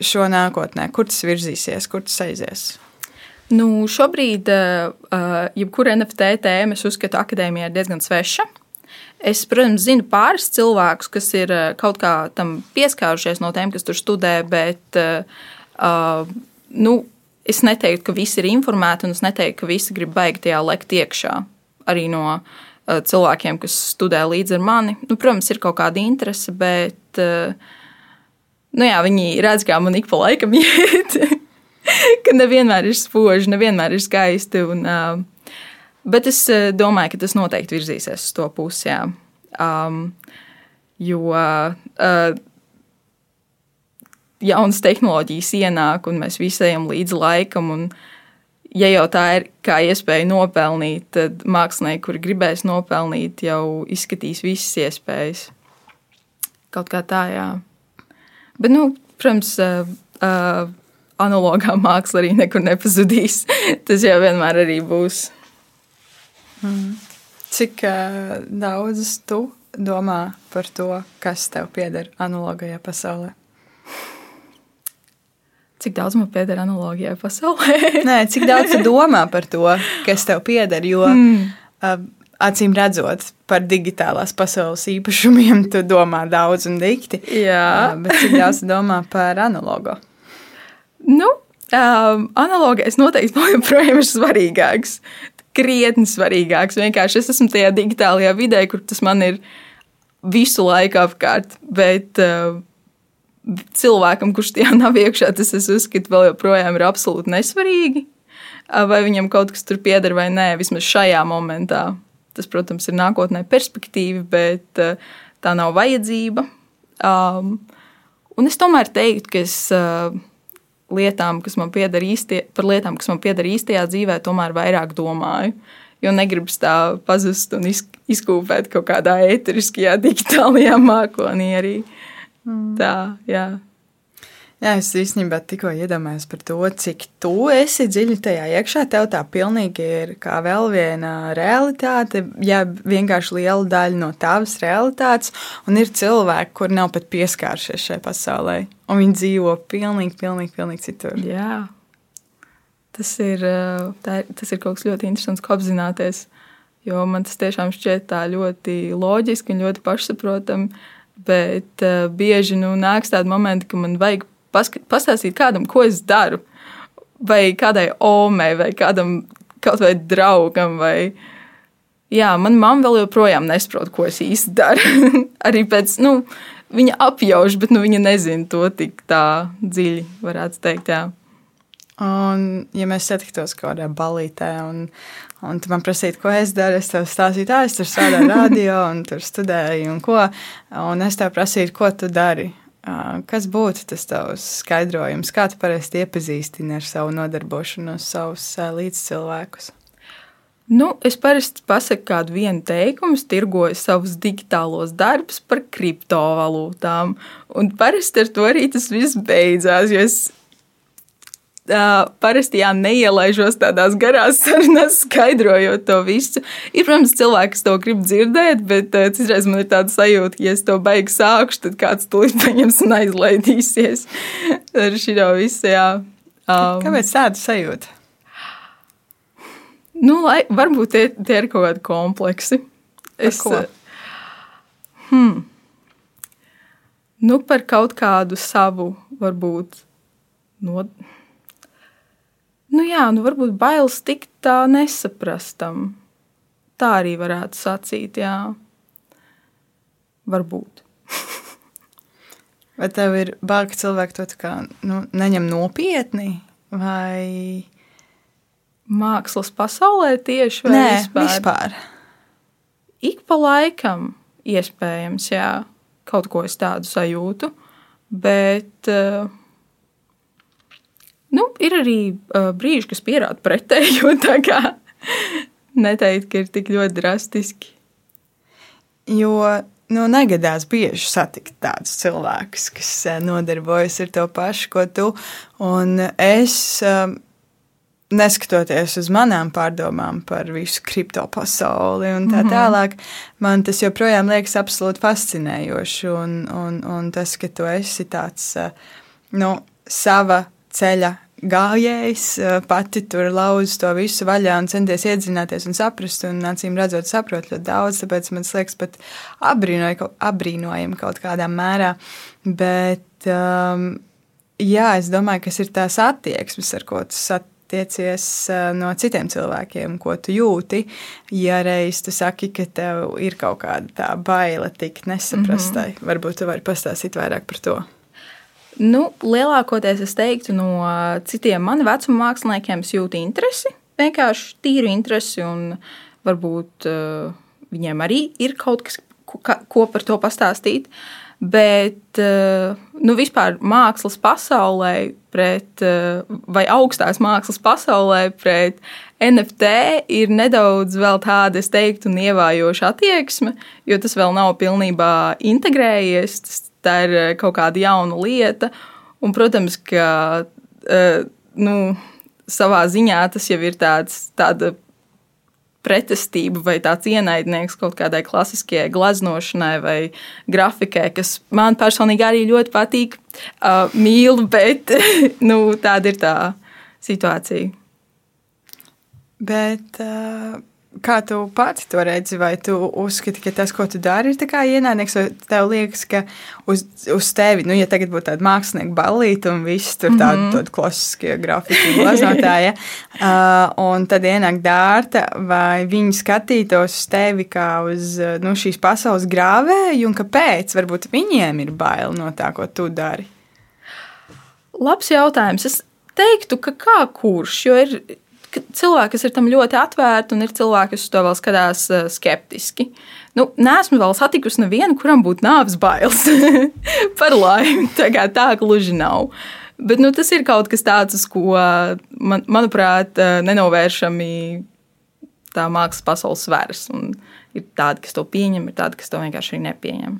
šo nākotnē, kur tas virzīsies, kur tas aizies? Nu, šobrīd, uh, jebkura NFT tēma, es uzskatu, akadēmija ir diezgan sveša. Es, protams, zinu pāris cilvēkus, kas ir kaut kā tam pieskārušies no tiem, kas tur studē, bet uh, nu, es neteiktu, ka visi ir informēti, un es neteiktu, ka visi grib baigt tajā lekt iekšā. Arī no uh, cilvēkiem, kas studē līdzi ar mani. Nu, protams, ir kaut kāda interese, bet uh, nu, jā, viņi redz, kā man ik pa laikam <laughs> iet. ka nevienmēr ir spoži, nevienmēr ir skaisti. Un, uh, Bet es domāju, ka tas noteikti virzīsies uz to pusi. Jā. Um, jo uh, jaunas tehnoloģijas ienāk, un mēs visi ejam līdzi laikam. Un, ja jau tā ir kā iespēja nopelnīt, tad mākslinieki, kuri gribēs nopelnīt, jau izskatīs visas iespējas. Kaut kā tā, jā. Bet, nu, protams, uh, uh, analogā māksla arī nekur nepazudīs. <laughs> Tas jau vienmēr arī būs. Mm. Cik uh, daudz tu domā par to, kas tev pieder analogajā pasaulē? Cik daudz man pieder analogijā pasaulē? <laughs> Nē, cik daudz domā par to, kas tev pieder? Jo, mm. uh, acīm redzot, par digitālās pasaules īpašumiem tu domā daudz un dikti. Jā, uh, bet cik daudz domā par analogo? Nu, um, analogais noteikti <laughs> joprojām ir svarīgāks krietni svarīgāks. Vienkārši es esmu tajā digitālajā vidē, kur tas man ir visu laiku apkārt. Bet uh, cilvēkam, kurš tajā nav iekšā, tas es uzskatu, vēl joprojām ir absolūti nesvarīgi. Uh, vai viņam kaut kas tur pieder vai nē, vismaz šajā momentā. Tas, protams, ir nākotnē perspektīva, bet uh, tā nav vajadzība. Um, un es tomēr teiktu, ka es. Uh, lietām, kas man pieder īstie, par lietām, kas man pieder īstajā dzīvē, tomēr vairāk domāju. Jo negribas tā pazust un izkūpēt kaut kādā ēteriskajā, digitālajā mākonī arī. Mm. Tā, jā. Jā, es īstenībā tikko iedomājos par to, cik tu esi dziļi tajā iekšā. Tev tā pilnīgi ir kā vēl viena realitāte, ja vienkārši liela daļa no tavas realitātes, un ir cilvēki, kur nav pat pieskārušies šai pasaulē, un viņi dzīvo pilnīgi, pilnīgi, pilnīgi citur. Jā, tas ir, tā, tas ir kaut kas ļoti interesants, ko apzināties, jo man tas tiešām šķiet tā ļoti loģiski un ļoti pašsaprotami, bet uh, bieži nu, nāks tādi momenti, ka man vajag pastāstīt kādam, ko es daru. Vai kādai omei, vai kādam kaut vai draugam. Vai... Jā, man mamma vēl joprojām nesaprot, ko es īsti daru. <laughs> Arī pēc, nu, viņa apjauš, bet nu, viņa nezina to tik tā dziļi, varētu teikt. Jā. Un, ja mēs satiktos kaut kādā balītē, un, un tu man prasītu, ko es daru, es tev stāstītu, ah, es tur strādāju radio, un tur studēju, un ko. Un es tev prasītu, ko tu dari. Kas būtu tas tavs skaidrojums? Kā tu parasti iepazīstini ar savu nodarbošanos, savus līdzcilvēkus? Nu, es parasti pasaku kādu vienu teikumu, tirgoju savus digitālos darbus par kriptovalūtām. Un parasti ar to arī tas viss beidzās. Es Uh, parasti jā, neielaižos tādās garās sarunās, <laughs> skaidrojot to visu. Ir, protams, cilvēki, kas to grib dzirdēt, bet uh, citreiz man ir tāda sajūta, ka, ja es to beigu sākšu, tad kāds to <laughs> paņems un aizlaidīsies <laughs> ar šo visu. Jā. Um, Kāpēc tāda sajūta? Nu, lai, varbūt tie, tie ir kaut kādi kompleksi. Es, par hmm, nu, par kaut kādu savu, varbūt, no, Nu jā, nu varbūt bailes tikt tā nesaprastam. Tā arī varētu sacīt, jā. Varbūt. <laughs> Vai tev ir bail, ka cilvēki to kā, nu, neņem nopietni? Vai mākslas pasaulē tieši vai Nē, vispār? vispār? Ik pa laikam, iespējams, jā, kaut ko es tādu sajūtu, bet uh, Nu, ir arī uh, brīži, kas pierāda kā <laughs> neteikt, ka ir tik ļoti drastiski. Jo nu, negadās bieži satikt tādus cilvēkus, kas nodarbojas ar to pašu, ko tu. Un es, neskatoties uz manām pārdomām par visu kripto pasauli un tā mhm. tālāk, man tas joprojām liekas absolūti fascinējoši. Un, un, un tas, ka tu esi tāds nu, sava ceļa gājējs, pati tur lauž to visu vaļā un centies iedzināties un saprast. Un acīm redzot, saprot ļoti daudz, tāpēc man liekas, pat apbrīnojami kaut kādā mērā. Bet, um, jā, es domāju, kas ir tās attieksmes, ar ko tu attiecies no citiem cilvēkiem, ko tu jūti. Ja reiz tu saki, ka tev ir kaut kāda tā baila tikt nesaprastai, mm -hmm. varbūt tu vari pastāstīt vairāk par to. Nu, lielākoties es teiktu, no citiem manu vecumu māksliniekiem jūtu interesi. Vienkārši tīru interesi, un varbūt uh, viņiem arī ir kaut kas, ko, ko par to pastāstīt. Bet uh, nu, vispār mākslas pasaulē, pret, uh, vai augstās mākslas pasaulē, pret NFT ir nedaudz tāda, es teiktu, nievājoša attieksme, jo tas vēl nav pilnībā integrējies. Tas tā ir eh, kaut kāda jauna lieta. Un, protams, ka uh, nu, savā ziņā tas jau ir tāds, tāda pretestība vai tāds ienaidnieks kaut kādai klasiskajai glaznošanai vai grafikai, kas man personīgi arī ļoti patīk, uh, mīlu, bet <laughs> nu, tāda ir tā situācija. Bet, uh, Kā tu pati to redzi, vai tu uzskati, ka tas, ko tu dari, ir ienaidnieks, vai tev liekas, ka uz, uz tevi, nu, ja tagad būtu tāda mākslinieka balīta un viss tur tādi mm -hmm. klasiskie grafiki glaznotāji, <laughs> uh, un tad ienāk dārta, vai viņi skatītos uz tevi kā uz nu, šīs pasaules grāvēju, un kāpēc varbūt viņiem ir bail no tā, ko tu dari? Labs jautājums. Es teiktu, ka kā kurš, jo ir cilvēki, kas ir tam ļoti atvērti, un ir cilvēki, kas to vēl skatās uh, skeptiski. Nu, nesmu vēl satikusi nevienu, kuram būtu nāves bailes <laughs> par laimi. Tā kā tā gluži nav. Bet nu, tas ir kaut kas tāds, uz ko, man, manuprāt, uh, nenovēršami tā mākslas pasaules svērs. Un ir tādi, kas to pieņem, ir tādi, kas to vienkārši nepieņem.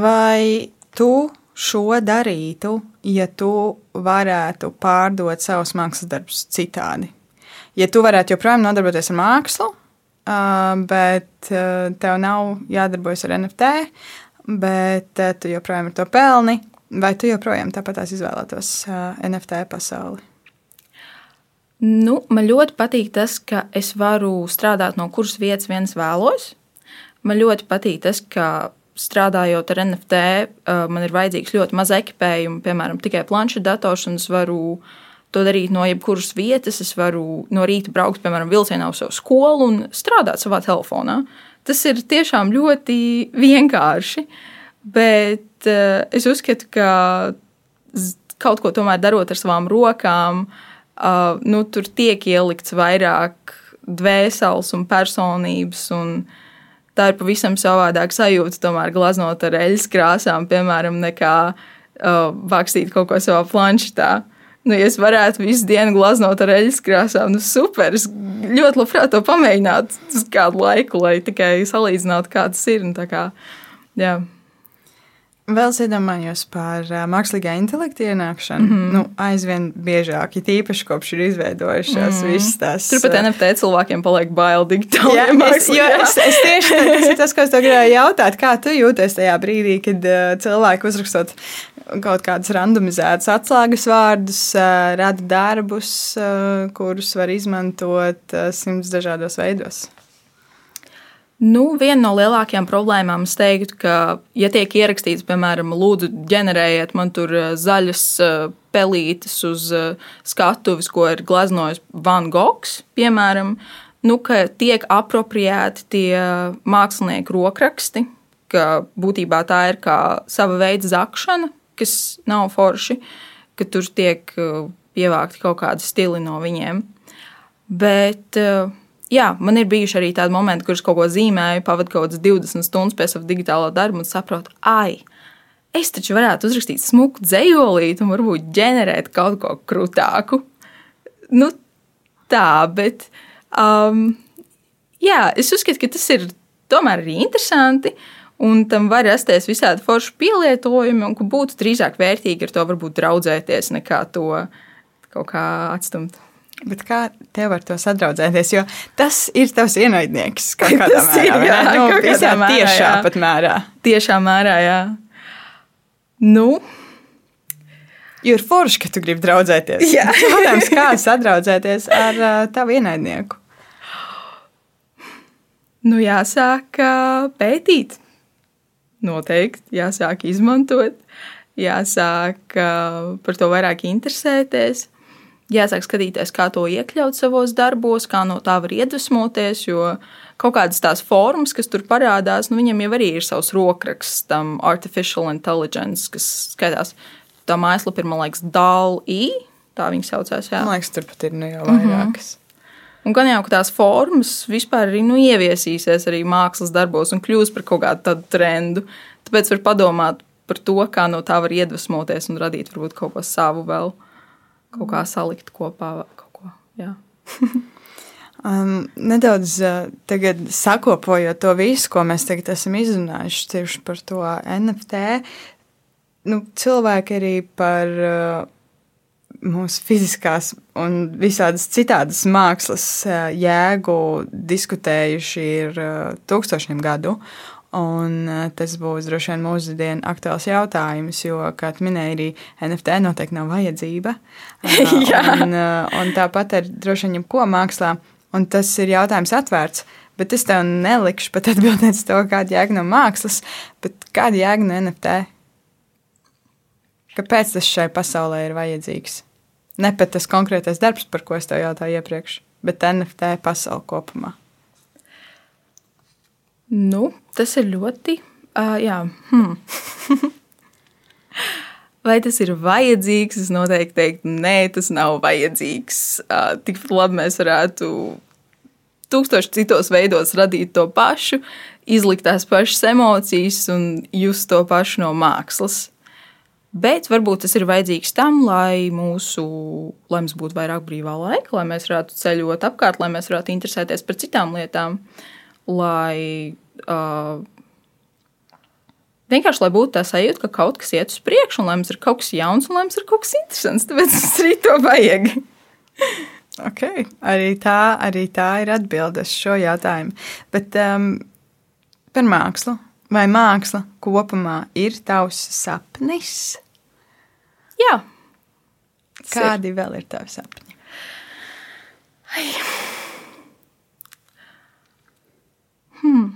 Vai tu šo darītu, ja tu varētu pārdot savus mākslas darbus citādi? Ja tu varētu joprojām nodarboties ar mākslu, bet tev nav jādarbojas ar NFT, bet tu joprojām ar to pelni, vai tu joprojām tāpat izvēlētos NFT pasauli? Nu, man ļoti patīk tas, ka es varu strādāt no kuras vietas viens vēlos. Man ļoti patīk tas, ka strādājot ar NFT, uh, man ir vajadzīgs ļoti maz ekipējuma, piemēram, tikai planšetdators, un es varu to darīt no jebkuras vietas. Es varu no rīta braukt, piemēram, vilcienā uz savu skolu un strādāt savā telefonā. Tas ir tiešām ļoti vienkārši, bet uh, es uzskatu, ka kaut ko tomēr darot ar savām rokām, uh, nu, tur tiek ielikts vairāk dvēseles un personības. Un, uh, tā ir pavisam savādāka sajūta, tomēr glaznot ar eļļas krāsām, piemēram, nekā uh, rakstīt kaut ko savā planšetā. Nu, ja es varētu visu dienu glaznot ar eļļas krāsām, nu super. Es ļoti labprāt to pamēģinātu uz kādu laiku, lai tikai salīdzinātu, kā tas ir. Kā, jā. Vēl es iedomājos par uh, mākslīgā intelekta ienākšanu. Mm -hmm. nu, aizvien biežāk, it īpaši kopš ir izveidojušās mm -hmm. visas tās. Turpat NFT cilvēkiem paliek bail digitāli. Jā, es, es, es tieši tas ir tas, ko es tev gribēju jautāt. Kā tu jūties tajā brīdī, kad uh, cilvēki uzrakstot kaut kādus randomizētus atslēgas vārdus, uh, rada darbus, uh, kurus var izmantot uh, simts dažādos veidos? Nu, viena no lielākajām problēmām es teiktu, ka, ja tiek ierakstīts, piemēram, lūdzu, ģenerējiet man tur eh, zaļas eh, pelītes uz eh, skatuves, ko ir gleznojis Van Gogs, piemēram, nu, ka tiek apropriēti tie mākslinieku rokraksti, ka būtībā tā ir kā sava veida zakšana, kas nav forši, ka tur tiek pievākti kaut kādi stili no viņiem. Bet uh, jā, man ir bijuši arī tādi momenti, kurus kaut ko zīmēju, pavadu kaut kādas 20 stundas pēc sava digitālā darba un saprotu, ai, es taču varētu uzrakstīt smuku dzējolīti un varbūt ģenerēt kaut ko krūtāku. Nu, tā, bet um, jā, es uzskatu, ka tas ir tomēr arī interesanti. Un tam var rasties visādi forši pielietojumi, un ka būtu drīzāk vērtīgi ar to varbūt draudzēties, nekā to kaut kā atstumt. Bet kā tev ar to sadraudzēties? Jo tas ir tavs ienaidnieks kaut <laughs> kādā tas mērā. Ir, jā, nu, visā mērā, tiešā jā. pat mērā. Tiešā mērā, jā. Nu. Jo ir forši, ka tu gribi draudzēties. Jā. Jautājums, kā sadraudzēties ar uh, tavu ienaidnieku? Nu, jāsāk uh, pētīt. Noteikti jāsāk izmantot, jāsāk uh, par to vairāk interesēties, jāsāk skatīties, kā to iekļaut savos darbos, kā no tā var iedvesmoties. Jo kaut kādas tās formas, kas tur parādās, nu, viņam jau arī ir savs rokraksts, tam artificial intelligence, kas skaitās. Tā mājaslapa ir, man liekas, DALI. Tā viņa saucās. Jā. Man liekas, tur pat ir nu jau vairākas. Mm -hmm. Un gan jau tās formas vispār arī nu, ieviesīsies arī mākslas darbos un kļūs par kaut kādu tādu trendu. Tāpēc var padomāt par to, kā no tā var iedvesmoties un radīt varbūt kaut ko savu vēl, kaut kā salikt kopā. Kaut ko, jā. <laughs> Um, nedaudz uh, sakopojot to visu, ko mēs tagad esam izrunājuši tieši par to NFT, nu, cilvēki arī par uh, mūsu fiziskās un visādas citādas mākslas jēgu diskutējuši ir tūkstošiem gadu. Un tas būs droši vien mūsdienu aktuāls jautājums, jo, kā minēja, arī NFT noteikti nav vajadzība. <laughs> un, un tāpat ar droši vien jebko mākslā, un tas ir jautājums atvērts. Bet es tev nelikšu pat <laughs> atbildēt uz to, kāda jēga no mākslas, bet kāda jēga no NFT? Kāpēc tas šai pasaulē ir vajadzīgs? Ne pat tas konkrētais darbs, par ko es tev jautāju iepriekš, bet NFT pasaule kopumā. Nu, tas ir ļoti. Uh, jā, hmm. <laughs> Vai tas ir vajadzīgs? Es noteikti teiktu, nē, tas nav vajadzīgs. Uh, Tikpat labi mēs varētu tūkstoši citos veidos radīt to pašu, izlikt tās pašas emocijas un just to pašu no mākslas. Bet varbūt tas ir vajadzīgs tam, lai, mūsu, lai mums būtu vairāk brīvā laika, lai mēs varētu ceļot apkārt, lai mēs varētu interesēties par citām lietām, lai uh, vienkārši lai būtu tā sajūta, ka kaut kas iet uz priekšu, un lai mums ir kaut kas jauns, un lai mums ir kaut kas interesants. Tāpēc mums arī to vajag. <laughs> okay. arī, tā, arī tā ir atbilde uz šo jautājumu. Bet um, par mākslu. Vai māksla kopumā ir tavs sapnis? Jā. Kādi ir. vēl ir tavi sapņi? Ai. Hmm.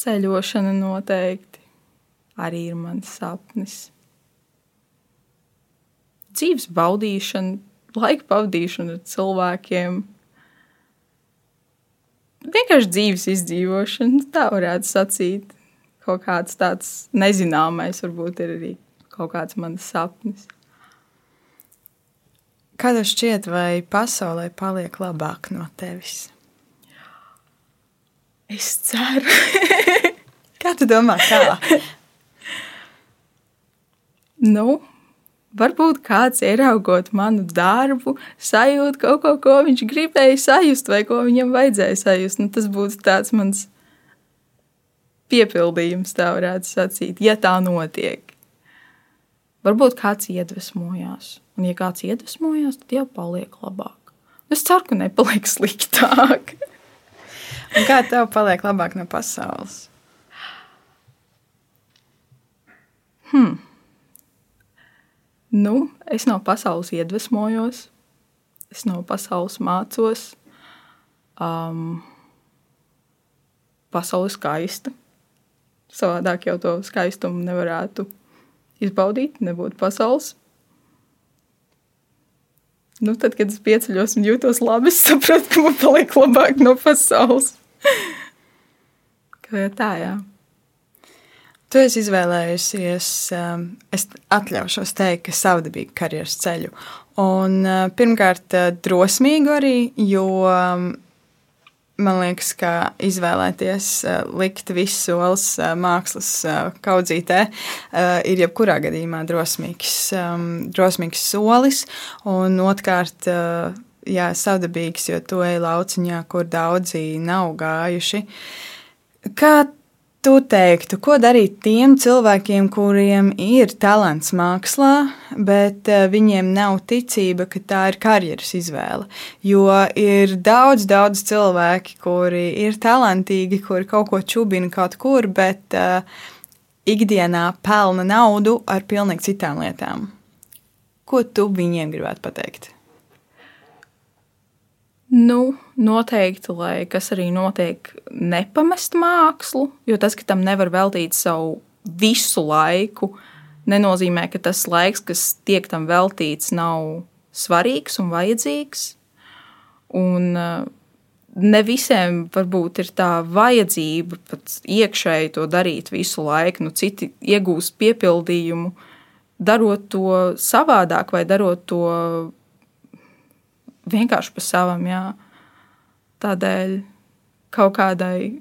Ceļošana noteikti arī ir mans sapnis. Dzīves baudīšana, laika pavadīšana ar cilvēkiem. Vienkārši dzīves izdzīvošana, tā varētu sacīt kaut kāds tāds nezināmais, varbūt ir arī kaut kāds mans sapnis. Kā tev šķiet, vai pasaulē paliek labāk no tevis? Es ceru. <laughs> kā tu domā, kā? nu, varbūt kāds ieraugot manu darbu, sajūt kaut ko, ko viņš gribēja sajust, vai ko viņam vajadzēja sajust. Nu, tas būtu tāds mans piepildījums, tā varētu sacīt, ja tā notiek. Varbūt kāds iedvesmojās, un ja kāds iedvesmojās, tad jau paliek labāk. Es ceru, ka nepaliek sliktāk. <laughs> un kā tev paliek labāk no pasaules? Hmm. Nu, es no pasaules iedvesmojos, es no pasaules mācos. Um, pasaule ir skaista. Savādāk jau to skaistumu nevarētu izbaudīt, nebūtu pasaules. Nu, tad, kad es pieceļos un jūtos labi, es sapratu, ka man paliek labāk no pasaules. <laughs> Kā tā, jā. Tu esi izvēlējusies, um, es atļaušos teikt, ka savdabīgu karjeras ceļu. Un, uh, pirmkārt, uh, drosmīgu arī, jo um, man liekas, ka izvēlēties uh, likt visus solis mākslas kaudzītē ir jebkurā gadījumā drosmīgs, um, drosmīgs solis. Un otrkārt, jā, savdabīgs, jo to ej lauciņā, kur daudzi nav gājuši. Kā tu teiktu, ko darīt tiem cilvēkiem, kuriem ir talants mākslā, bet eh, viņiem nav ticība, ka tā ir karjeras izvēle? Jo ir daudz, daudz cilvēki, kuri ir talantīgi, kuri kaut ko čubina kaut kur, bet uh, ikdienā pelna naudu ar pilnīgi citām lietām. Ko tu viņiem gribētu pateikt? Nu, noteikti, lai kas arī notiek, nepamest mākslu, jo tas, ka tam nevar veltīt savu visu laiku, nenozīmē, ka tas laiks, kas tiek tam veltīts, nav svarīgs un vajadzīgs. Un uh, ne visiem varbūt ir tā vajadzība pat iekšēji to darīt visu laiku. Nu, citi iegūst piepildījumu, darot to savādāk vai darot to vienkārši pa savam. Jā. Tādēļ kaut kādai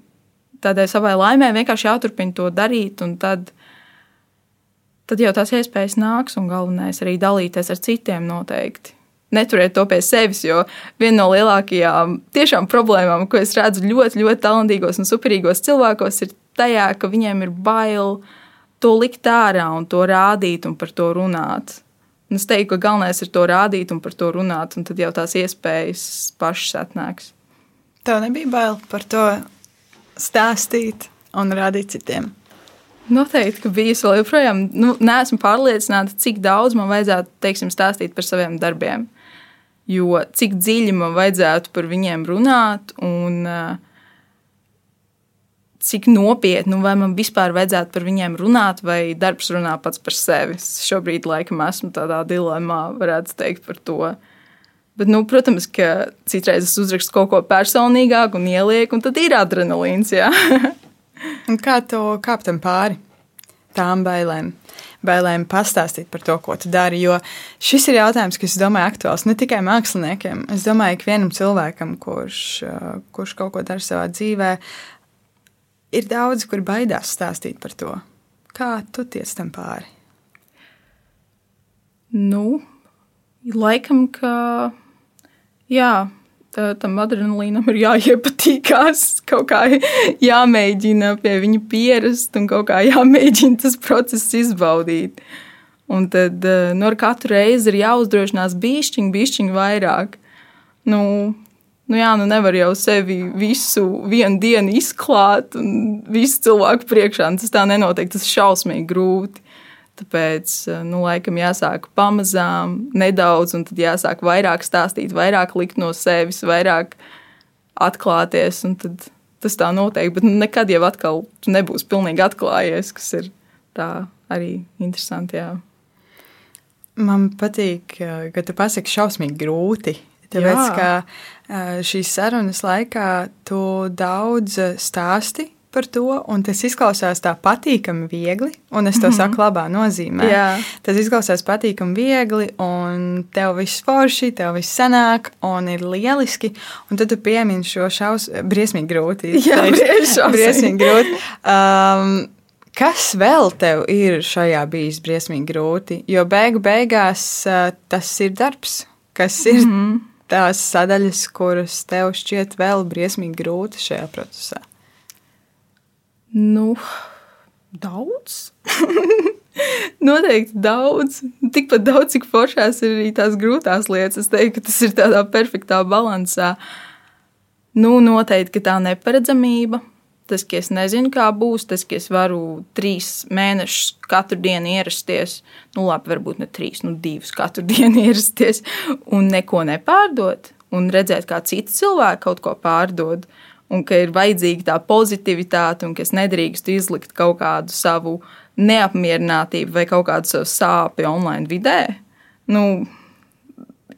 tādai savai laimē vienkārši jāturpina to darīt, un tad, tad jau tās iespējas nāks, un galvenais arī dalīties ar citiem noteikti. Neturiet to pie sevis, jo viena no lielākajām tiešām problēmām, ko es redzu ļoti, ļoti talantīgos un superīgos cilvēkos, ir tajā, ka viņiem ir bail to likt ārā un to rādīt un par to runāt. Un es teiktu, ka galvenais ir to rādīt un par to runāt, un tad jau tās iespējas pašas atnāks. Tev nebija bail par to stāstīt un rādīt citiem. Noteikti, ka bija. Es vēl joprojām nu, neesmu pārliecināta, cik daudz man vajadzētu teiksim, stāstīt par saviem darbiem. Jo cik dziļi man vajadzētu par viņiem runāt, un uh, cik nopietni, nu, vai man vispār vajadzētu par viņiem runāt, vai darbs runā pats par sevi. Es šobrīd laikam esmu tādā dilemmā, varētu teikt par to. Bet, nu, protams, ka citreiz es uzrakstu kaut ko personīgāku un ielieku, un tad ir adrenalīns. <laughs> kā tu kāp tam pāri tām bailēm? Bailēm pastāstīt par to, ko tu dari. Jo šis ir jautājums, kas, domāju, aktuāls ne tikai māksliniekiem. Es domāju, ka vienam cilvēkam, kurš, kurš kaut ko dara savā dzīvē, ir daudz, kur baidās stāstīt par to. Kā tu tiec tam pāri? Nu, laikam, ka jā, tam adrenalīnam ir jāiepatīkās, kaut kā jāmēģina pie viņa pierast un kaut kā jāmēģina tas process izbaudīt. Un tad nu, ar katru reizi ir jāuzdrošinās bišķiņu, bišķiņu vairāk. Nu, nu jā, nu nevar jau sevi visu vienu dienu izklāt un visu cilvēku priekšā. Tas tā nenotiek, tas ir šausmīgi grūti. Tāpēc, nu, laikam jāsāk pamazām, nedaudz, un tad jāsāk vairāk stāstīt, vairāk likt no sevis, vairāk atklāties, un tad tas tā notiek. Bet nu, nekad jau atkal nebūs pilnīgi atklājies, kas ir tā arī interesanti. Jā. Man patīk, ka tu pasaki šausmīgi grūti. Tāpēc, Jā. ka šīs sarunas laikā tu daudz stāsti par to, un tas izklausās tā patīkami viegli, un es to mm -hmm. saku labā nozīmē. Jā. Tas izklausās patīkami viegli, un tev viss forši, tev viss sanāk, un ir lieliski, un tad tu piemini šo šaus, briesmīgi grūti. <laughs> Jā, briesmīgi grūti. Um, Kas vēl tev ir šajā bijis briesmīgi grūti? Jo beigu beigās uh, tas ir darbs, kas ir mm -hmm tās sadaļas, kuras tev šķiet vēl briesmīgi grūti šajā procesā? Nu, daudz. <laughs> Noteikti daudz. Tikpat daudz, cik foršās ir arī tās grūtās lietas. Es teiktu, ka tas ir tādā perfektā balansā. Nu, noteikti tā neparedzamība, tas, ka es nezinu, kā būs, tas, ka es varu trīs mēnešus katru dienu ierasties, nu, labi, varbūt ne trīs, nu, divus katru <laughs> dienu ierasties un neko nepārdot, un redzēt, kā citi cilvēki kaut ko pārdod, un ka ir vajadzīga tā pozitivitāte, un ka es nedrīkstu izlikt kaut kādu savu neapmierinātību vai kaut kādu savu sāpju online vidē. Nu,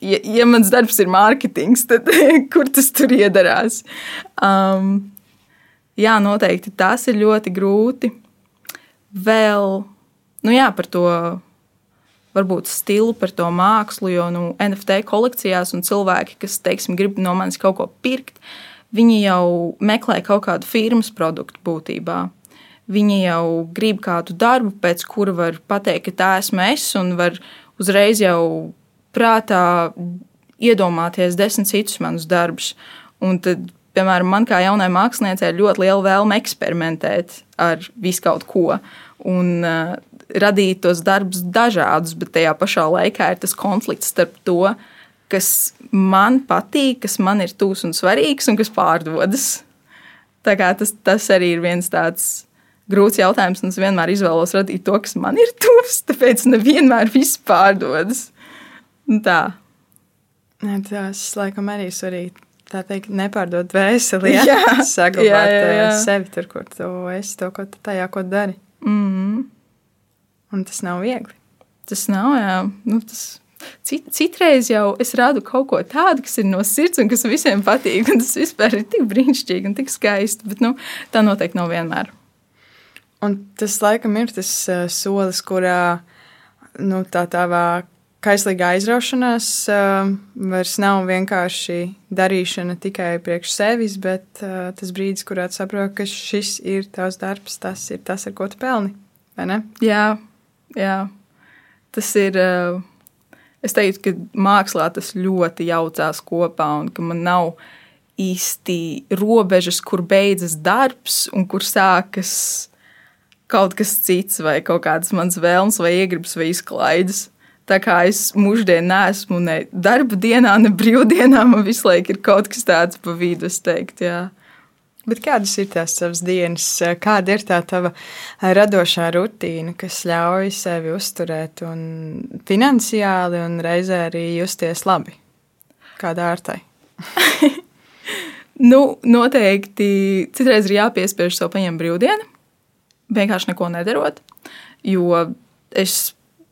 ja, ja mans darbs ir mārketings, tad <laughs> kur tas tur iedarās? Um, jā, noteikti tas ir ļoti grūti. Vēl nu jā, par to varbūt stilu, par to mākslu, jo nu, NFT kolekcijās un cilvēki, kas teiksim, grib no manis kaut ko pirkt, viņi jau meklē kaut kādu firmas produktu būtībā. Viņi jau grib kādu darbu, pēc kura var pateikt, ka tā esmu es, un var uzreiz jau prātā iedomāties desmit citus manus darbus. Un tad piemēram, man kā jaunai māksliniecei ir ļoti liela vēlme eksperimentēt ar visu kaut ko. Un, uh, radīt tos darbus dažādus, bet tajā pašā laikā ir tas konflikts starp to, kas man patīk, kas man ir tūs un svarīgs, un kas pārdodas. Tā kā tas, tas arī ir viens tāds grūts jautājums, un es vienmēr izvēlos radīt to, kas man ir tuvs. Tāpēc nevienmēr viss pārdodas. Tā. Tas, laikam, arī svarīgi. Tā teikt, nepārdot vēseli, <laughs> ja saglabāt Jā, jā, jā. sevi tur, kur tu esi, to, ko tu tajā, ko dari. Mm. Un tas nav viegli. Tas nav, jā. Nu, tas cit, citreiz jau es rādu kaut ko tādu, kas ir no sirds un kas visiem patīk. Tas vispār ir tik brīnišķīgi un tik skaisti. Bet nu, tā noteikti nav vienmēr. Un tas laikam ir tas uh, solis, kurā nu, tā tavā kaislīgā aizraušanās uh, vairs nav vienkārši darīšana tikai priekš sevis, bet uh, tas brīdis, kurā tu saproti, ka šis ir tavs darbs, tas ir tas, ar ko tu pelni. Jā, jā. tas ir. ā, Es teiktu, ka mākslā tas ļoti jaucās kopā, un ka man nav īsti robežas, kur beidzas darbs un kur sākas kaut kas cits, vai kaut kādas manas vēlmes, vai iegribas, vai izklaides. Tā kā es mūždien neesmu ne darba dienā, ne brīvdienā, man visu laiku ir kaut kas tāds pa vidu, es teiktu, jā. Bet kādas ir tās tavas dienas, kāda ir tā tava radošā rutīna, kas ļauj sevi uzturēt un finansiāli un reizē arī justies labi? Kādā ārtai? <laughs> Nu, noteikti citreiz ir jāpiespiež sev paņemt brīvdienu, vienkārši neko nedarot. Jo es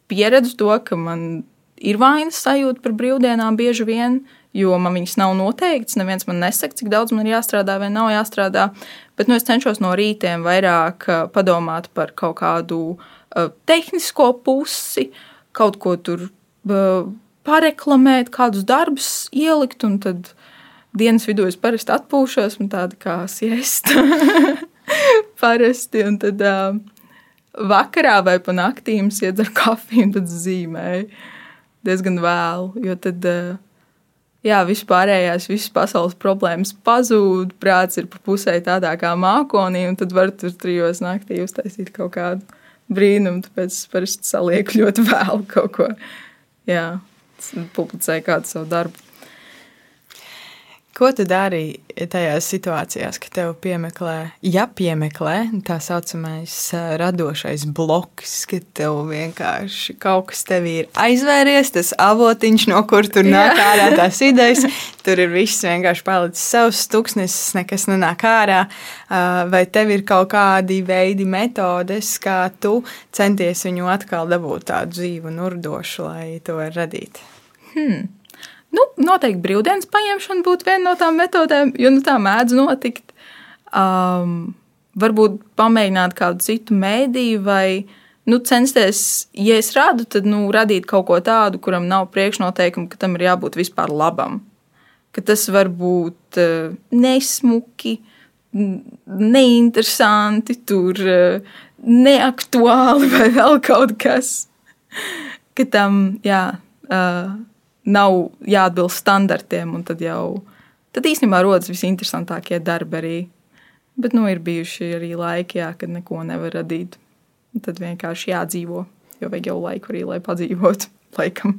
pieredzu to, ka man ir vainas sajūta par brīvdienām bieži vien, jo man viņas nav noteikts. Neviens man nesaka, cik daudz man ir jāstrādā vai nav jāstrādā. Bet nu, es cenšos no rītiem vairāk eh, padomāt par kaut kādu uh, tehnisko pusi, kaut ko tur uh, pareklamēt, kādus darbus ielikt. Un tad dienas vidū es parasti atpūšos, man tāda kā siesta. <laughs> parasti. Un tad uh, vakarā vai pa naktīm iedzeru kafiju un tad zīmēju diezgan vēlu. Jo tad, uh, jā, vispārējās, visas pasaules problēmas pazūd, prāts ir pa pusē tādā kā mākonī, un tad var tur trijos naktī uztaisīt kaut kādu brīnumu, tāpēc es parasti salieku ļoti <laughs> vēlu kaut ko. Jā, publicēju kādu savu darbu. Ko tu dari tajās situācijās, kad tev piemeklē, ja piemeklē tā saucamais radošais bloks, kad tev vienkārši kaut kas tev ir aizvēries, tas avotiņš, no kur tur nāk ārā tās idejas, tur ir viss vienkārši palicis savs tuksnesis, nekas nenāk ārā, vai tev ir kaut kādi veidi, metodes, kā tu centies viņu atkal dabūt tādu dzīvu un urdošu, lai to var radīt? Nu, noteikti brīvdienas paņemšana būtu viena no tām metodēm, jo nu, tā mēdz notikt. Um, varbūt pamēģināt kādu citu mēdīju, vai nu, censties, ja es radu, tad nu, radīt kaut ko tādu, kuram nav priekšnoteikumu, ka tam ir jābūt vispār labam. Ka tas var būt uh, nesmuki, neinteresanti, tur uh, neaktuāli <laughs> vai vēl kaut kas. Ka tam, jā. Uh, nav jāatbilst standartiem, un tad jau tad īstenībā rodas visinteresantākie darbi arī. Bet nu, ir bijuši arī laiki, jā, kad neko nevar radīt. Un tad vienkārši jādzīvo, jo vajag jau laiku arī, lai padzīvotu <laughs> laikam.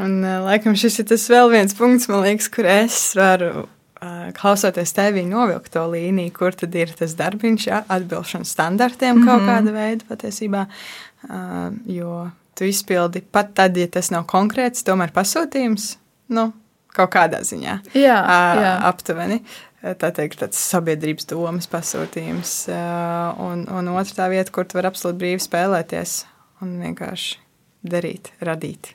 Un, ā, laikam, šis ir tas vēl viens punkts, liekas, kur es varu, ā, klausoties tevī, novilkt to līniju, kur tad ir tas darbiņš, jā, atbilšana standartiem mm -hmm. kaut kāda veida patiesībā. Ā, Jo tu izpildi pat tad, ja tas nav konkrēts, tomēr pasūtījums, nu, kaut kādā ziņā. Jā, jā. aptuveni. Tā teikt, tāds sabiedrības domas pasūtījums. Un, un otrā tā vieta, kur tu vari absolūti brīvi spēlēties un vienkārši darīt, radīt.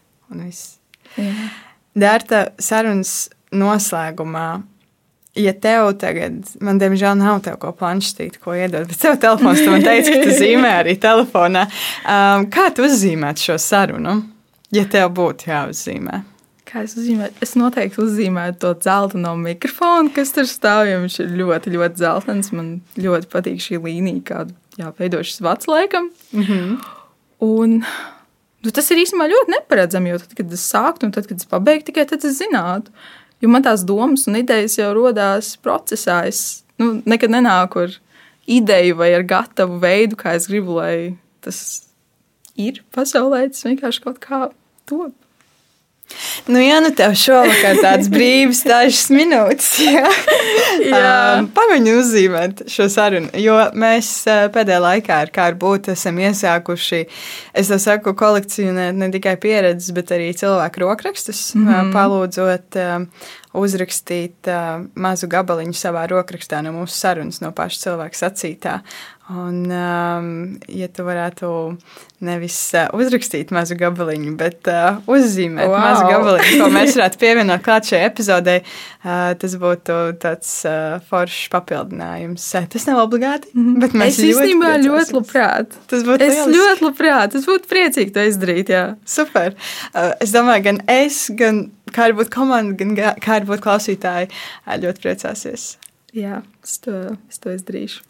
Dārta sarunas noslēgumā. Ja tev tagad, man diemžēl nav tev ko planšetīt, ko iedot, bet tev telefons, tu man teici, ka tu zīmē arī telefonā. Um, kā tu uzzīmētu šo sarunu, ja tev būtu jāuzzīmē? Kā es uzzīmēju? Es noteikti uzzīmēju to zeltaino mikrofonu, kas tur stāv. jo Viņš ir ļoti, ļoti zeltains. Man ļoti patīk šī līnija, kāda jā, veido šis vats laikam. Mm -hmm. Un, nu, tas ir īstenībā ļoti neparedzami, jo tad, kad es sāktu, un tad, kad es pabeigtu, tikai tad es zinātu. Jo man tās domas un idejas jau radās procesā. Es nu, nekad nenāku ar ideju vai ar gatavu veidu, kā es gribu, lai tas ir pasaulē. Tas vienkārši kaut kā top. Nu, jā, nu tev šovakar tāds <laughs> brīvs, dažas minūtes. Jā, jā. Um, pagaidi uzzīmēt šo sarunu. Jo mēs pēdējā laikā ar kāru būt esam iesākuši, es to saku, kolekcionēt ne tikai pieredzes, bet arī cilvēku rokrakstus, mm -hmm. palūdzot uzrakstīt uh, mazu gabaliņu savā rokrakstā no mūsu sarunas, no paša cilvēka sacītā. Un, um, ja tu varētu nevis uh, uzrakstīt mazu gabaliņu, bet uh, uzzīmēt wow. mazu gabaliņu, ko mēs varētu pievienot klāt šai epizodei, uh, tas būtu tāds uh, foršs papildinājums. Tas nav obligāti, mhm. bet mēs es ļoti īstenībā ļoti labprāt. Tas būtu es lieliski. ļoti labprāt. Es būtu priecīgi to izdarīt. Jā. Super. Uh, es domāju, gan es, gan kā arī būtu komanda, gan kā arī būtu klausītāji, ļoti priecāsies. Jā, es to, es to izdarīšu.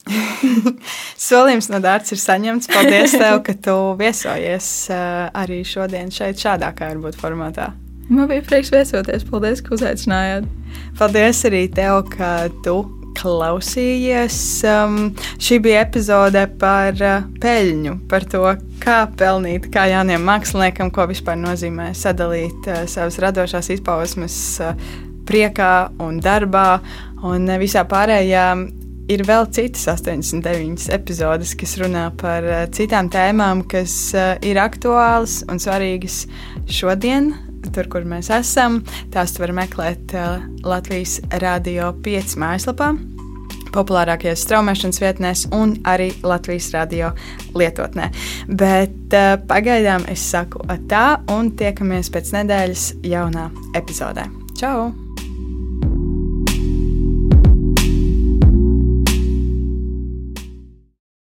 <laughs> Solījums no dārza ir saņemts. Paldies, tev, ka tu viesojies arī šodien šeit, šādā kā varbūt formātā. Man bija prieks viesoties. Paldies, ka uzaicinājāt. Paldies arī tev, ka tu klausījies. Um, šī bija epizode par uh, peļņu, par to, kā pelnīt, kā jauniem māksliniekam, ko vispār nozīmē sadalīt uh, savas radošās izpausmes uh, priekā un darbā Un visā pārējā ir vēl citas 89 epizodes, kas runā par eh, citām tēmām, kas eh, ir aktuālas un svarīgas šodien. Tur, kur mēs esam, tās var meklēt eh, Latvijas Rādio 5 mājaslapā, populārākajās straumēšanas vietnēs un arī Latvijas radio lietotnē. Bet uh, pagaidām es saku tā un tiekamies pēc nedēļas jaunā epizodē. Čau!